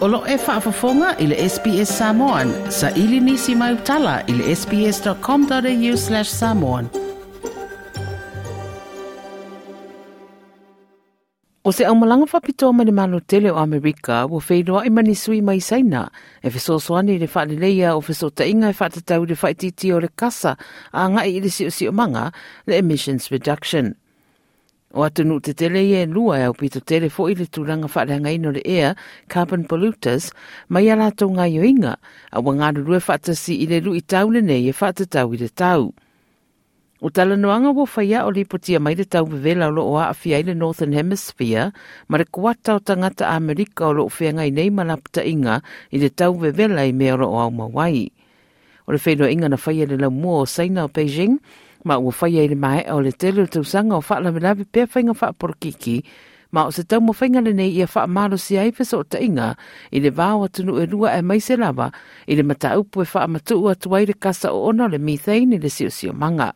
Olo e whaafafonga i le SBS Samoan. Sa ili nisi mai utala i le sbs.com.au slash samoan. O se aumalanga whapitoa mai le malo tele o Amerika, wo whaidoa i mani sui mai saina, e whesosoani le whaalileia o whesota inga e whaatatau le whaititi o le kasa, a ngai i le si o si o manga, le emissions reduction. O atunu te tele e lua e au pito tele fo i le tūranga whareanga ino le ea, carbon polluters, mai a tau ngā inga, a wangāru rue whatasi i le lu i taule nei e whatatau i le tau. O tala noanga wo whaia o lipotia mai le tau vevela o loo o i le Northern Hemisphere, ma le kuata o tangata Amerika o lo whianga i nei malapta inga i le tau vevela i mea o au mawai. O le whenua inga na whaia le lau mua o Saina o Beijing, ma ua fai ai le mai o le tele tau sanga o whaala pe pia whainga por kiki, ma o se tau mo whainga le nei ia ma amalo si ai peso o inga i le vāo atunu e rua e mai se lava i le mata upu e wha amatu ua le kasa o ona le methane i le sio manga.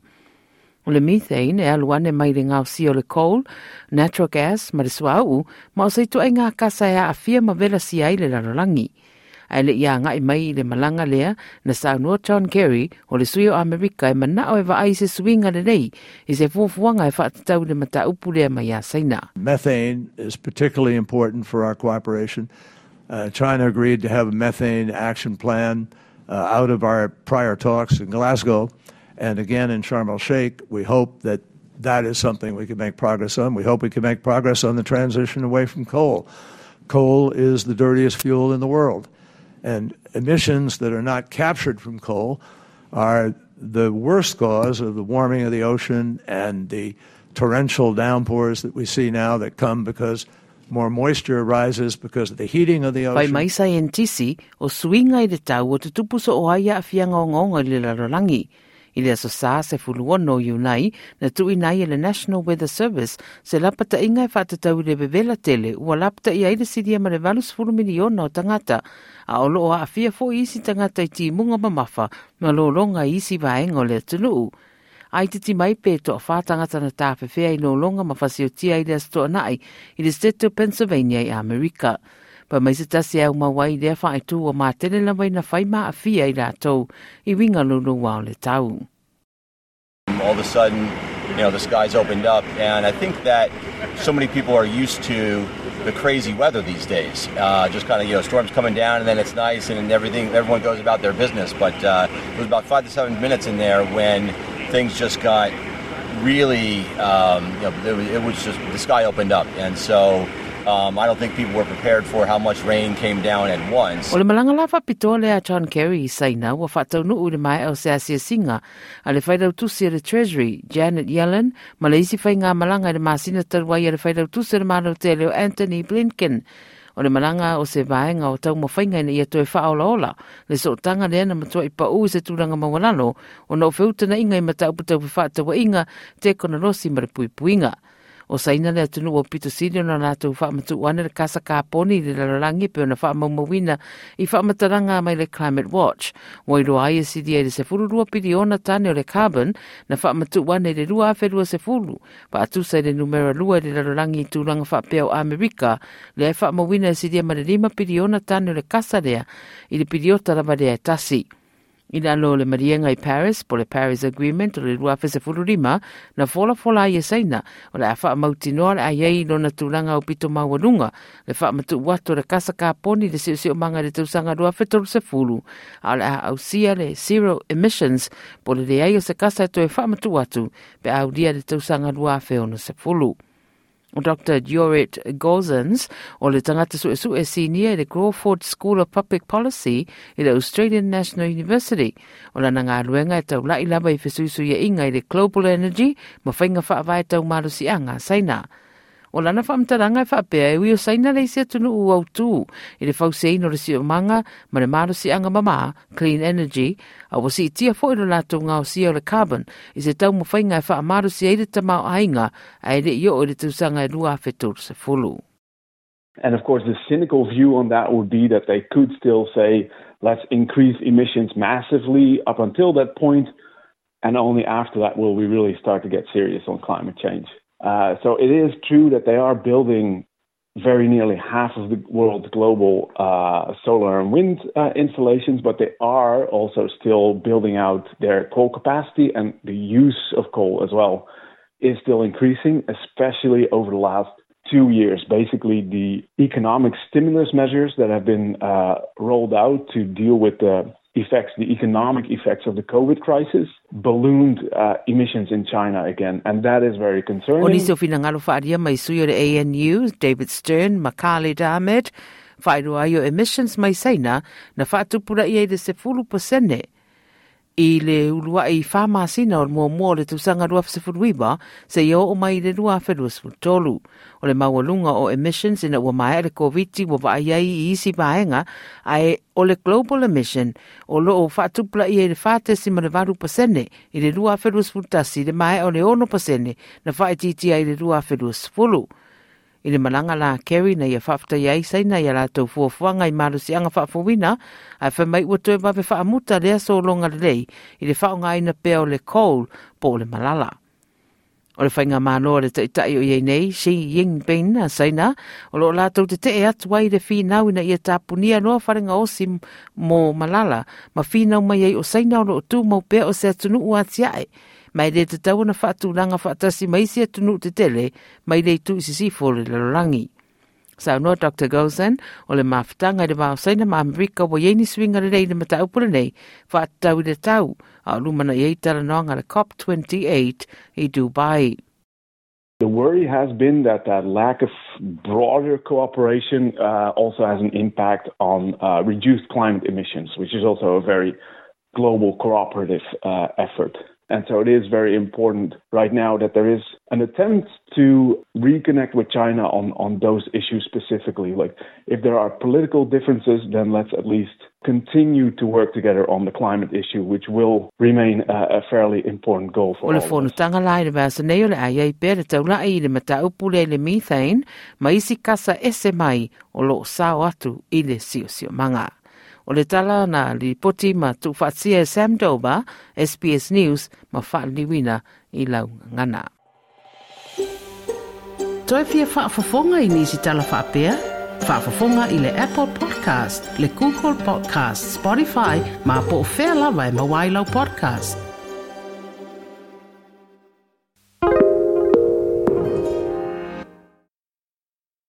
O le methane e aluane mai le ngau si o le coal, natural gas, ma le suau ma o se tuai ngā kasa e a afia ma vela si ai le lalolangi. Ai le ngai mai le malanga lea na sa no John Kerry o le suio Amerika e mana o e va ai se swinga le nei i se fufuanga e fa tau le mata upu lea mai a saina. Methane is particularly important for our cooperation. Uh, China agreed to have a methane action plan uh, out of our prior talks in Glasgow and again in Sharm el Sheikh. We hope that that is something we can make progress on. We hope we can make progress on the transition away from coal. Coal is the dirtiest fuel in the world. And emissions that are not captured from coal are the worst cause of the warming of the ocean and the torrential downpours that we see now that come because more moisture rises because of the heating of the ocean. Pai mai sa entisi o swinga i le tau o te tupu so o aia a fianga o ngonga i le larolangi. I le aso sā se fuluono iu nei, na tui nai le National Weather Service se lapata inga e whātatau le bevela tele ua lapata i aile sidia ma le valus fulu miliona o tangata a olo o a fia fo isi tangata i ti munga mamafa ma lo longa isi vaenga o le tunuu Ai titi mai pē to a whātangata na tāwhewhea i no longa ma fasio tia i le astoa nai i le state of Pennsylvania i Amerika. Pa mai se tasi au lea whae tu o la mai na whai i rātou i winga lulu wao le tau. All of a sudden, you know, the skies opened up and I think that so many people are used to the crazy weather these days. Uh, just kind of, you know, storms coming down and then it's nice and everything, everyone goes about their business. But uh, it was about five to seven minutes in there when things just got really, um, you know, it was, it was just, the sky opened up. And so um, I don't think people were prepared for how much rain came down at once. O le malanga lawa pito le a John Kerry i saina wa le mai au singa a le whaidau tusi le Treasury, Janet Yellen, ma le isi le masina tarwai a le whaidau tusi le te leo Antony Blinken. O le malanga o se vaenga o tau mawhainga ina ia whaola ola. Le so tanga lea na matua i pa se tūranga mawalano o na uwheutana inga i inga te kona rosi pui puinga. O saina le atunu o pito siri na nātou whaamatu wane le kasa kāponi le larangi pe ona whaamamawina i whaamataranga mai le Climate Watch. Wai roa ai sidi e se furu rua ona tane o le carbon na whaamatu wane le rua awherua rua se furu. Pa atu sai le numera lua le larangi i tūranga whaapea o Amerika le ai whaamawina sidi e ma le lima piri ona tane o le kasa lea i le piri o tarama e tasi. I le alo le marienga i Paris, po le Paris Agreement, o le rua fese fururima, na fola fola ai saina, o le awha mauti noa le aiei no na tūranga o pito mawarunga, le wha matu wato le kasa ka poni le sio sio manga le tausanga rua fetoru se fulu, a le au sia le zero emissions, po le le o se kasa e e wha matu watu, pe au dia le tausanga rua feono se fulu. O Dr. Jorrit Gosens, o le tangata su esu e senior le Crawford School of Public Policy i le Australian National University. O la ngā ruenga e tau lai lava i fesuisu ia inga i le Global Energy, ma whainga whaavai tau marusi anga, saina. O lana whaamtaranga e whaapea e ui o saina u au tū i le manga ma le maro si anga mama, clean energy, a wasi i tia fo lato ngā o si o le carbon i se tau mo whainga e wha maro si tamau ainga a ere i o i le tūsanga e se fulu. And of course, the cynical view on that would be that they could still say, let's increase emissions massively up until that point, and only after that will we really start to get serious on climate change. Uh, so it is true that they are building very nearly half of the world's global uh, solar and wind uh, installations, but they are also still building out their coal capacity, and the use of coal as well is still increasing, especially over the last two years. Basically, the economic stimulus measures that have been uh, rolled out to deal with the effects, the economic effects of the COVID crisis, ballooned uh, emissions in China again, and that is very concerning. Oni so fina ngalo whaaria mai sui o ANU, David Stern, Makale o emissions mai na i le ulua i whamasina o mua mua le tusanga rua whasifuruiba se i o mai le rua whedus tolu. O le maualunga o emissions ina ua mai le COVID wa wa ai i isi vaenga ai o le global emission o lo o whaatupla i e le whaatesi ma le varu pasene i le rua whedus futasi le mai o le ono pasene na whaetiti ai le rua whedus fulu i le malanga la Kerry na ia whaafta iai sai na ia lātou fuafuanga i marusianga whaafuwina anga a wha mai ua toe mawe whaamuta lea so longa le lei i le whaonga ina o le Cole po le malala. O le whainga mano le tai o iei nei, Xi Jinping a saina, o lo lātou te te e atu wai le whinau ina ia tāpunia noa wharenga osi mō malala, ma whinau mai ei o saina o lo tu mau pea o se atunu ua tiae, mai le te tau na whaatasi te tele, mai le tu isi Dr. O le mawhitanga le ma Amerika wa swinga le nei, whaatau i le tau, a lumana i eitara noanga le COP28 i Dubai. The worry has been that that lack of broader cooperation uh, also has an impact on uh, reduced climate emissions, which is also a very global cooperative uh, effort. And so it is very important right now that there is an attempt to reconnect with China on, on those issues specifically. Like, if there are political differences, then let's at least continue to work together on the climate issue, which will remain a, a fairly important goal for all of us. O le tala na li poti ma tu whatsia e Sam Doba, SBS News, ma whaaliwina i lau ngana. Toi fia whaafafonga i nisi tala whaapea? Whaafafonga i le Apple Podcast, le Google Podcast, Spotify, ma po o whea lawa e mawailau podcast.